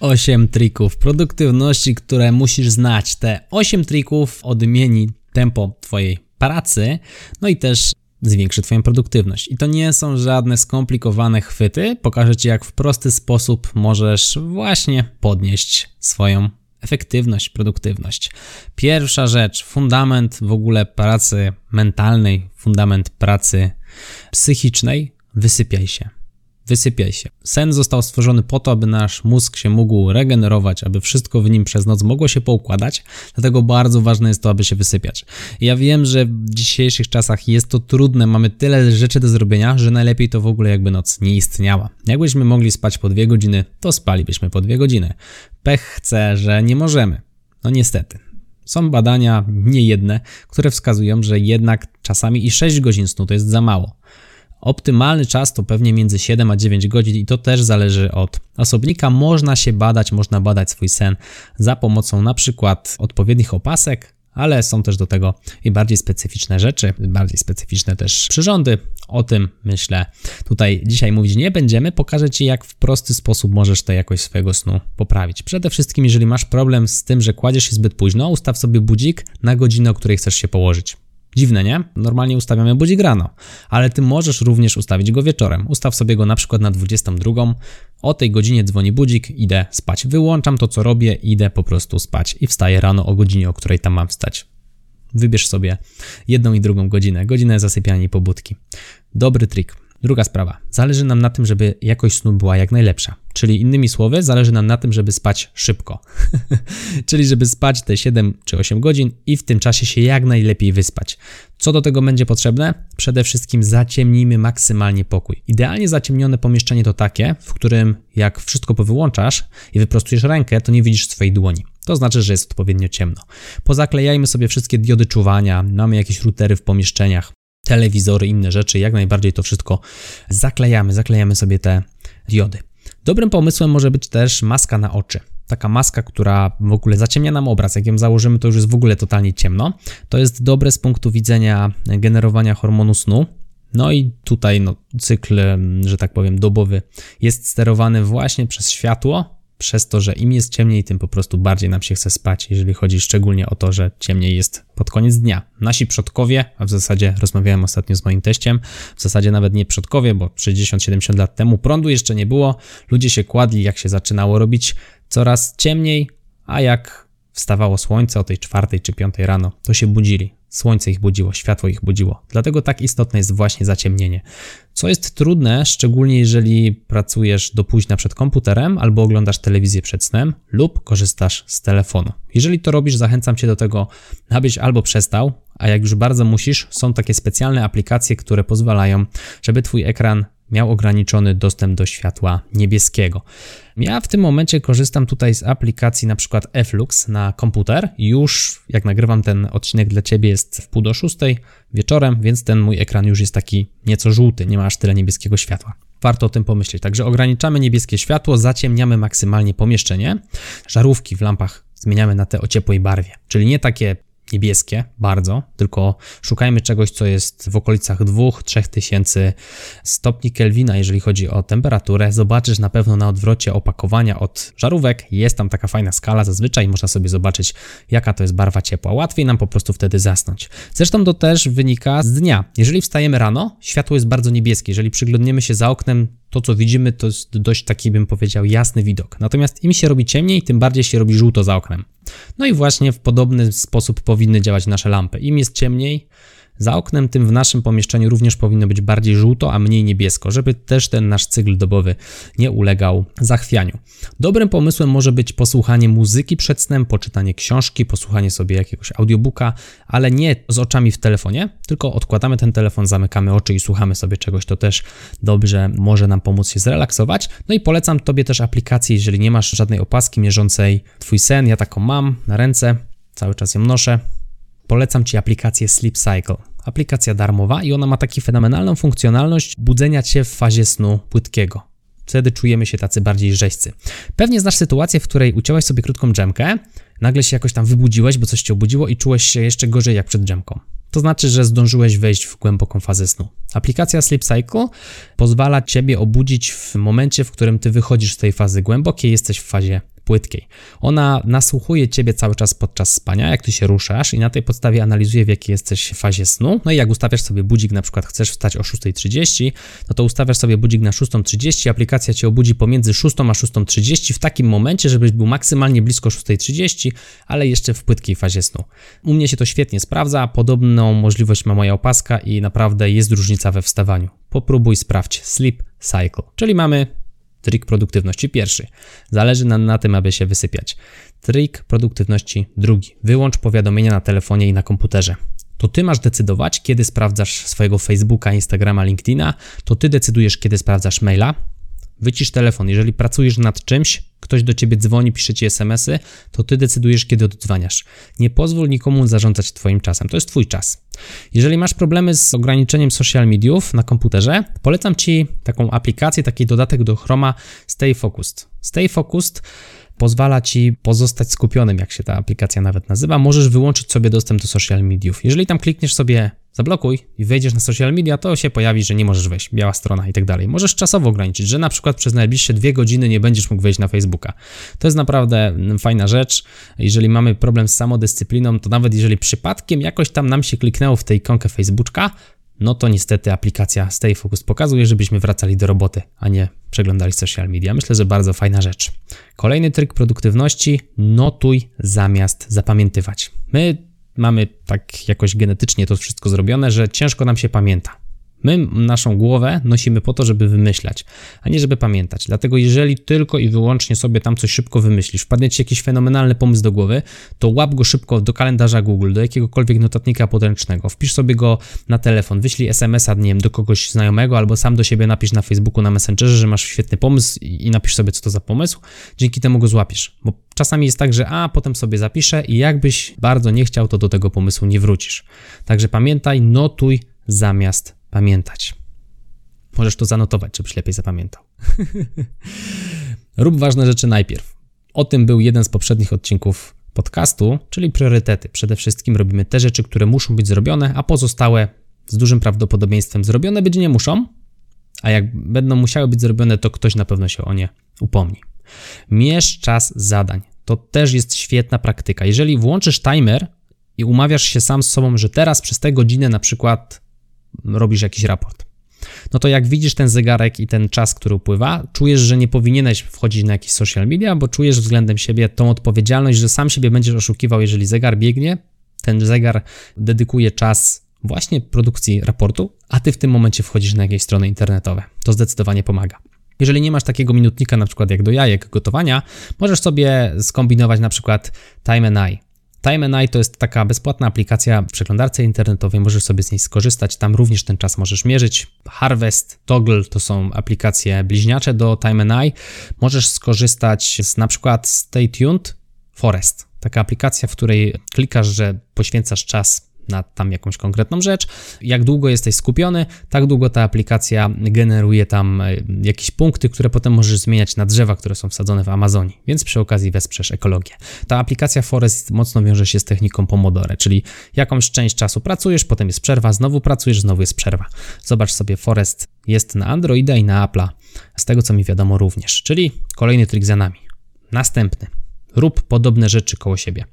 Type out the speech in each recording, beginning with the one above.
8 trików produktywności, które musisz znać. Te 8 trików odmieni tempo Twojej pracy, no i też zwiększy Twoją produktywność. I to nie są żadne skomplikowane chwyty. Pokażę Ci, jak w prosty sposób możesz właśnie podnieść swoją efektywność, produktywność. Pierwsza rzecz, fundament w ogóle pracy mentalnej, fundament pracy psychicznej, wysypiaj się. Wysypiaj się. Sen został stworzony po to, aby nasz mózg się mógł regenerować, aby wszystko w nim przez noc mogło się poukładać, dlatego bardzo ważne jest to, aby się wysypiać. Ja wiem, że w dzisiejszych czasach jest to trudne, mamy tyle rzeczy do zrobienia, że najlepiej to w ogóle jakby noc nie istniała. Jakbyśmy mogli spać po dwie godziny, to spalibyśmy po dwie godziny. Pech chce, że nie możemy. No niestety. Są badania, nie jedne, które wskazują, że jednak czasami i 6 godzin snu to jest za mało. Optymalny czas to pewnie między 7 a 9 godzin i to też zależy od osobnika. Można się badać, można badać swój sen za pomocą na przykład odpowiednich opasek, ale są też do tego i bardziej specyficzne rzeczy, bardziej specyficzne też przyrządy. O tym myślę tutaj dzisiaj mówić nie będziemy. Pokażę Ci, jak w prosty sposób możesz tę jakość swojego snu poprawić. Przede wszystkim, jeżeli masz problem z tym, że kładziesz się zbyt późno, ustaw sobie budzik na godzinę, o której chcesz się położyć. Dziwne, nie? Normalnie ustawiamy budzik rano, ale ty możesz również ustawić go wieczorem. Ustaw sobie go na przykład na 22. O tej godzinie dzwoni budzik, idę spać. Wyłączam to, co robię, idę po prostu spać i wstaję rano o godzinie, o której tam mam wstać. Wybierz sobie jedną i drugą godzinę, godzinę zasypiania i pobudki. Dobry trik. Druga sprawa. Zależy nam na tym, żeby jakość snu była jak najlepsza. Czyli innymi słowy, zależy nam na tym, żeby spać szybko. Czyli żeby spać te 7 czy 8 godzin i w tym czasie się jak najlepiej wyspać. Co do tego będzie potrzebne? Przede wszystkim zaciemnijmy maksymalnie pokój. Idealnie zaciemnione pomieszczenie to takie, w którym jak wszystko powyłączasz i wyprostujesz rękę, to nie widzisz swojej dłoni. To znaczy, że jest odpowiednio ciemno. Pozaklejajmy sobie wszystkie diody czuwania, mamy jakieś routery w pomieszczeniach, telewizory, inne rzeczy, jak najbardziej to wszystko zaklejamy, zaklejamy sobie te diody. Dobrym pomysłem może być też maska na oczy. Taka maska, która w ogóle zaciemnia nam obraz. Jak ją założymy, to już jest w ogóle totalnie ciemno. To jest dobre z punktu widzenia generowania hormonu snu. No i tutaj no, cykl, że tak powiem, dobowy jest sterowany właśnie przez światło, przez to, że im jest ciemniej, tym po prostu bardziej nam się chce spać, jeżeli chodzi szczególnie o to, że ciemniej jest pod koniec dnia. Nasi przodkowie, a w zasadzie rozmawiałem ostatnio z moim teściem, w zasadzie nawet nie przodkowie, bo 60-70 lat temu prądu jeszcze nie było, ludzie się kładli, jak się zaczynało robić coraz ciemniej, a jak wstawało słońce o tej czwartej czy piątej rano, to się budzili. Słońce ich budziło, światło ich budziło. Dlatego tak istotne jest właśnie zaciemnienie. Co jest trudne, szczególnie jeżeli pracujesz do późna przed komputerem albo oglądasz telewizję przed snem lub korzystasz z telefonu. Jeżeli to robisz, zachęcam Cię do tego, abyś albo przestał, a jak już bardzo musisz, są takie specjalne aplikacje, które pozwalają, żeby Twój ekran miał ograniczony dostęp do światła niebieskiego. Ja w tym momencie korzystam tutaj z aplikacji na przykład Flux na komputer. Już jak nagrywam ten odcinek dla Ciebie jest w pół do szóstej wieczorem, więc ten mój ekran już jest taki nieco żółty, nie ma aż tyle niebieskiego światła. Warto o tym pomyśleć. Także ograniczamy niebieskie światło, zaciemniamy maksymalnie pomieszczenie. Żarówki w lampach zmieniamy na te o ciepłej barwie, czyli nie takie niebieskie bardzo, tylko szukajmy czegoś, co jest w okolicach 2-3 tysięcy stopni Kelwina, jeżeli chodzi o temperaturę. Zobaczysz na pewno na odwrocie opakowania od żarówek, jest tam taka fajna skala, zazwyczaj można sobie zobaczyć, jaka to jest barwa ciepła. Łatwiej nam po prostu wtedy zasnąć. Zresztą to też wynika z dnia. Jeżeli wstajemy rano, światło jest bardzo niebieskie. Jeżeli przyglądniemy się za oknem, to, co widzimy, to jest dość taki, bym powiedział, jasny widok. Natomiast im się robi ciemniej, tym bardziej się robi żółto za oknem. No i właśnie w podobny sposób powinny działać nasze lampy. Im jest ciemniej, za oknem tym w naszym pomieszczeniu również powinno być bardziej żółto, a mniej niebiesko, żeby też ten nasz cykl dobowy nie ulegał zachwianiu. Dobrym pomysłem może być posłuchanie muzyki przed snem, poczytanie książki, posłuchanie sobie jakiegoś audiobooka, ale nie z oczami w telefonie, tylko odkładamy ten telefon, zamykamy oczy i słuchamy sobie czegoś. To też dobrze może nam pomóc się zrelaksować. No i polecam Tobie też aplikację, jeżeli nie masz żadnej opaski mierzącej Twój sen, ja taką mam na ręce cały czas ją noszę. Polecam Ci aplikację Sleep Cycle. Aplikacja darmowa i ona ma taką fenomenalną funkcjonalność budzenia Cię w fazie snu płytkiego. Wtedy czujemy się tacy bardziej rzeźcy. Pewnie znasz sytuację, w której uciąłeś sobie krótką dżemkę, nagle się jakoś tam wybudziłeś, bo coś cię obudziło i czułeś się jeszcze gorzej jak przed dżemką. To znaczy, że zdążyłeś wejść w głęboką fazę snu. Aplikacja Sleep Cycle pozwala ciebie obudzić w momencie, w którym ty wychodzisz z tej fazy głębokiej, jesteś w fazie płytkiej. Ona nasłuchuje ciebie cały czas podczas spania, jak ty się ruszasz i na tej podstawie analizuje, w jakiej jesteś fazie snu. No i jak ustawiasz sobie budzik, na przykład chcesz wstać o 6.30, no to ustawiasz sobie budzik na 6.30, aplikacja cię obudzi pomiędzy 6 a 6.30 w takim momencie, żebyś był maksymalnie blisko 6.30, ale jeszcze w płytkiej fazie snu. U mnie się to świetnie sprawdza, podobną możliwość ma moja opaska i naprawdę jest różnica we wstawaniu. Popróbuj, sprawdź. Sleep Cycle. Czyli mamy Trik produktywności pierwszy. Zależy nam na tym, aby się wysypiać. Trik produktywności drugi. Wyłącz powiadomienia na telefonie i na komputerze. To ty masz decydować, kiedy sprawdzasz swojego Facebooka, Instagrama, LinkedIna, to ty decydujesz, kiedy sprawdzasz maila, Wycisz telefon. Jeżeli pracujesz nad czymś, ktoś do ciebie dzwoni, pisze ci SMS-y, to ty decydujesz, kiedy oddzwaniasz. Nie pozwól nikomu zarządzać twoim czasem. To jest twój czas. Jeżeli masz problemy z ograniczeniem social mediów na komputerze, polecam ci taką aplikację, taki dodatek do Chroma Stay Focused. Stay Focused pozwala ci pozostać skupionym, jak się ta aplikacja nawet nazywa. Możesz wyłączyć sobie dostęp do social mediów. Jeżeli tam klikniesz sobie zablokuj i wejdziesz na social media, to się pojawi, że nie możesz wejść, biała strona i tak dalej. Możesz czasowo ograniczyć, że na przykład przez najbliższe dwie godziny nie będziesz mógł wejść na Facebooka. To jest naprawdę fajna rzecz. Jeżeli mamy problem z samodyscypliną, to nawet jeżeli przypadkiem jakoś tam nam się kliknęło w tej ikonkę Facebooka, no to niestety aplikacja Stay Focus pokazuje, żebyśmy wracali do roboty, a nie przeglądali social media. Myślę, że bardzo fajna rzecz. Kolejny tryk produktywności: notuj zamiast zapamiętywać. My mamy tak jakoś genetycznie to wszystko zrobione, że ciężko nam się pamięta. My naszą głowę nosimy po to, żeby wymyślać, a nie żeby pamiętać. Dlatego jeżeli tylko i wyłącznie sobie tam coś szybko wymyślisz, wpadnie ci jakiś fenomenalny pomysł do głowy, to łap go szybko do kalendarza Google, do jakiegokolwiek notatnika podręcznego, wpisz sobie go na telefon, wyślij SMS-a, nie wiem, do kogoś znajomego albo sam do siebie napisz na Facebooku, na Messengerze, że masz świetny pomysł i napisz sobie, co to za pomysł. Dzięki temu go złapiesz, bo czasami jest tak, że a, potem sobie zapiszę i jakbyś bardzo nie chciał, to do tego pomysłu nie wrócisz. Także pamiętaj, notuj zamiast pamiętać. Możesz to zanotować, żebyś lepiej zapamiętał. Rób ważne rzeczy najpierw. O tym był jeden z poprzednich odcinków podcastu, czyli priorytety. Przede wszystkim robimy te rzeczy, które muszą być zrobione, a pozostałe z dużym prawdopodobieństwem zrobione być nie muszą, a jak będą musiały być zrobione, to ktoś na pewno się o nie upomni. Mierz czas zadań. To też jest świetna praktyka. Jeżeli włączysz timer i umawiasz się sam z sobą, że teraz przez tę godzinę na przykład robisz jakiś raport. No to jak widzisz ten zegarek i ten czas, który upływa, czujesz, że nie powinieneś wchodzić na jakieś social media, bo czujesz względem siebie tą odpowiedzialność, że sam siebie będziesz oszukiwał, jeżeli zegar biegnie, ten zegar dedykuje czas właśnie produkcji raportu, a ty w tym momencie wchodzisz na jakieś strony internetowe. To zdecydowanie pomaga. Jeżeli nie masz takiego minutnika, na przykład jak do jajek gotowania, możesz sobie skombinować na przykład Time and Eye. Time to jest taka bezpłatna aplikacja w przeglądarce internetowej, możesz sobie z niej skorzystać, tam również ten czas możesz mierzyć. Harvest, Toggle to są aplikacje bliźniacze do Time Możesz skorzystać z na przykład Stay Tuned Forest, taka aplikacja, w której klikasz, że poświęcasz czas na tam jakąś konkretną rzecz. Jak długo jesteś skupiony, tak długo ta aplikacja generuje tam e, jakieś punkty, które potem możesz zmieniać na drzewa, które są wsadzone w Amazonii, więc przy okazji wesprzesz ekologię. Ta aplikacja Forest mocno wiąże się z techniką Pomodore, czyli jakąś część czasu pracujesz, potem jest przerwa, znowu pracujesz, znowu jest przerwa. Zobacz sobie, Forest jest na Androida i na Apple'a, z tego co mi wiadomo również, czyli kolejny trik za nami. Następny. Rób podobne rzeczy koło siebie.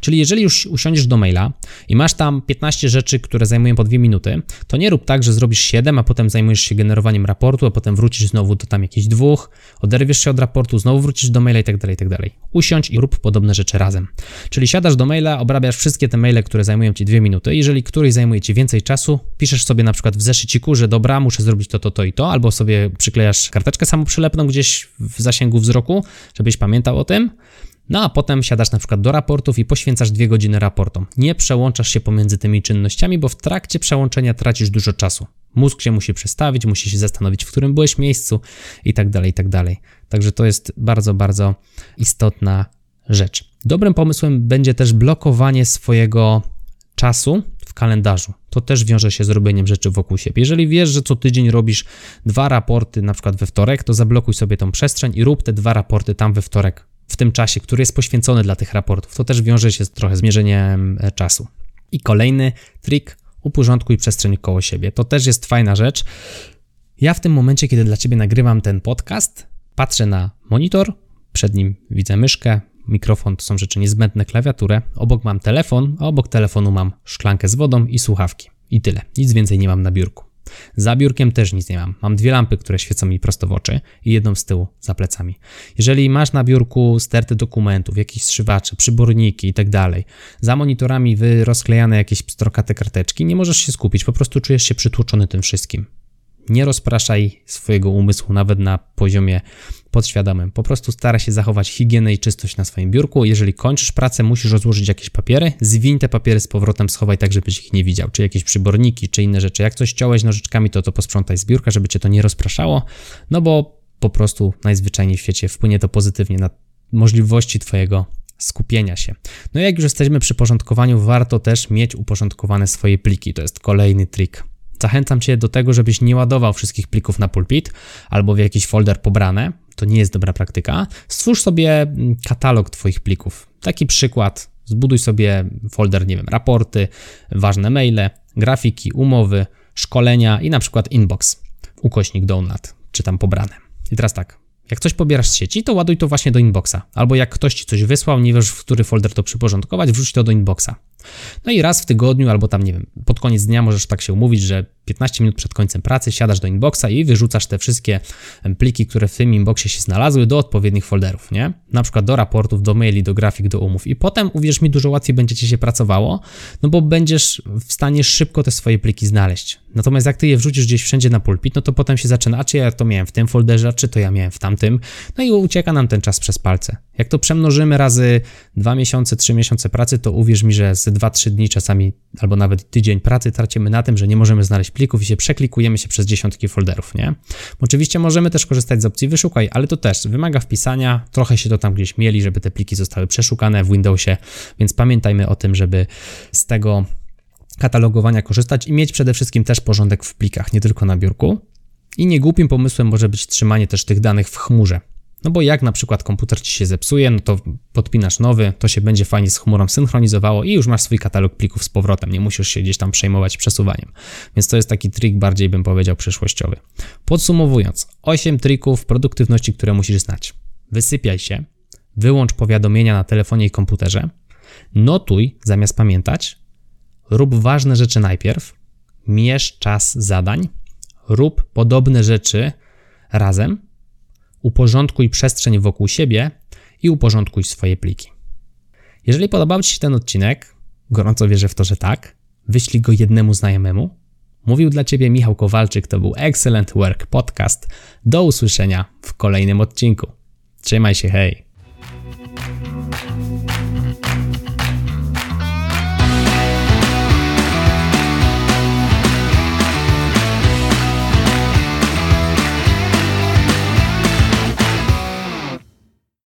Czyli jeżeli już usiądziesz do maila i masz tam 15 rzeczy, które zajmują po 2 minuty, to nie rób tak, że zrobisz 7, a potem zajmujesz się generowaniem raportu, a potem wrócisz znowu do tam jakichś dwóch, oderwiesz się od raportu, znowu wrócisz do maila i tak Usiądź i rób podobne rzeczy razem. Czyli siadasz do maila, obrabiasz wszystkie te maile, które zajmują ci 2 minuty. Jeżeli któryś zajmuje ci więcej czasu, piszesz sobie na przykład w zeszyciku, że dobra, muszę zrobić to, to, to i to, albo sobie przyklejasz karteczkę samoprzylepną gdzieś w zasięgu wzroku, żebyś pamiętał o tym. No a potem siadasz na przykład do raportów i poświęcasz dwie godziny raportom. Nie przełączasz się pomiędzy tymi czynnościami, bo w trakcie przełączenia tracisz dużo czasu. Mózg się musi przestawić, musi się zastanowić, w którym byłeś miejscu i tak dalej, i tak dalej. Także to jest bardzo, bardzo istotna rzecz. Dobrym pomysłem będzie też blokowanie swojego czasu w kalendarzu. To też wiąże się z robieniem rzeczy wokół siebie. Jeżeli wiesz, że co tydzień robisz dwa raporty, na przykład we wtorek, to zablokuj sobie tą przestrzeń i rób te dwa raporty tam we wtorek, w tym czasie, który jest poświęcony dla tych raportów. To też wiąże się z trochę zmierzeniem e, czasu. I kolejny trik, uporządkuj przestrzeń koło siebie. To też jest fajna rzecz. Ja w tym momencie, kiedy dla Ciebie nagrywam ten podcast, patrzę na monitor, przed nim widzę myszkę, mikrofon to są rzeczy niezbędne, klawiaturę, obok mam telefon, a obok telefonu mam szklankę z wodą i słuchawki. I tyle. Nic więcej nie mam na biurku. Za biurkiem też nic nie mam. Mam dwie lampy, które świecą mi prosto w oczy i jedną z tyłu za plecami. Jeżeli masz na biurku sterty dokumentów, jakieś strzywacze, przyborniki i tak za monitorami wy rozklejane jakieś pstrokate karteczki, nie możesz się skupić, po prostu czujesz się przytłoczony tym wszystkim. Nie rozpraszaj swojego umysłu nawet na poziomie podświadomym. Po prostu stara się zachować higienę i czystość na swoim biurku. Jeżeli kończysz pracę, musisz rozłożyć jakieś papiery, zwiń te papiery z powrotem, schowaj tak, żebyś ich nie widział, czy jakieś przyborniki, czy inne rzeczy. Jak coś ciąłeś nożyczkami, to to posprzątaj z biurka, żeby cię to nie rozpraszało, no bo po prostu najzwyczajniej w świecie wpłynie to pozytywnie na możliwości twojego skupienia się. No i jak już jesteśmy przy porządkowaniu, warto też mieć uporządkowane swoje pliki. To jest kolejny trik. Zachęcam Cię do tego, żebyś nie ładował wszystkich plików na pulpit albo w jakiś folder pobrane. To nie jest dobra praktyka. Stwórz sobie mm, katalog Twoich plików. Taki przykład. Zbuduj sobie folder, nie wiem, raporty, ważne maile, grafiki, umowy, szkolenia i na przykład inbox, ukośnik download, czy tam pobrane. I teraz tak, jak coś pobierasz z sieci, to ładuj to właśnie do inboxa. Albo jak ktoś ci coś wysłał, nie wiesz, w który folder to przyporządkować, wrzuć to do inboxa. No i raz w tygodniu, albo tam, nie wiem, pod koniec dnia możesz tak się umówić, że 15 minut przed końcem pracy siadasz do inboxa i wyrzucasz te wszystkie pliki, które w tym inboxie się znalazły, do odpowiednich folderów, nie? Na przykład do raportów, do maili, do grafik, do umów. I potem, uwierz mi, dużo łatwiej będzie ci się pracowało, no bo będziesz w stanie szybko te swoje pliki znaleźć. Natomiast jak ty je wrzucisz gdzieś wszędzie na pulpit, no to potem się zaczyna, a czy ja to miałem w tym folderze, a czy to ja miałem w tamtym, no i ucieka nam ten czas przez palce. Jak to przemnożymy razy 2 miesiące, 3 miesiące pracy, to uwierz mi, że z 2-3 dni czasami, albo nawet tydzień pracy tracimy na tym, że nie możemy znaleźć plików i się przeklikujemy się przez dziesiątki folderów, nie? Oczywiście możemy też korzystać z opcji wyszukaj, ale to też wymaga wpisania, trochę się to tam gdzieś mieli, żeby te pliki zostały przeszukane w Windowsie, więc pamiętajmy o tym, żeby z tego katalogowania korzystać i mieć przede wszystkim też porządek w plikach, nie tylko na biurku. I niegłupim pomysłem może być trzymanie też tych danych w chmurze. No bo jak na przykład komputer ci się zepsuje, no to podpinasz nowy, to się będzie fajnie z chmurą synchronizowało i już masz swój katalog plików z powrotem, nie musisz się gdzieś tam przejmować przesuwaniem. Więc to jest taki trik bardziej bym powiedział przyszłościowy. Podsumowując, 8 trików produktywności, które musisz znać. Wysypiaj się, wyłącz powiadomienia na telefonie i komputerze, notuj zamiast pamiętać, rób ważne rzeczy najpierw, mierz czas zadań, rób podobne rzeczy razem, uporządkuj przestrzeń wokół siebie i uporządkuj swoje pliki. Jeżeli podobał Ci się ten odcinek, gorąco wierzę w to, że tak, wyślij go jednemu znajomemu. Mówił dla Ciebie Michał Kowalczyk, to był Excellent Work Podcast. Do usłyszenia w kolejnym odcinku. Trzymaj się, hej!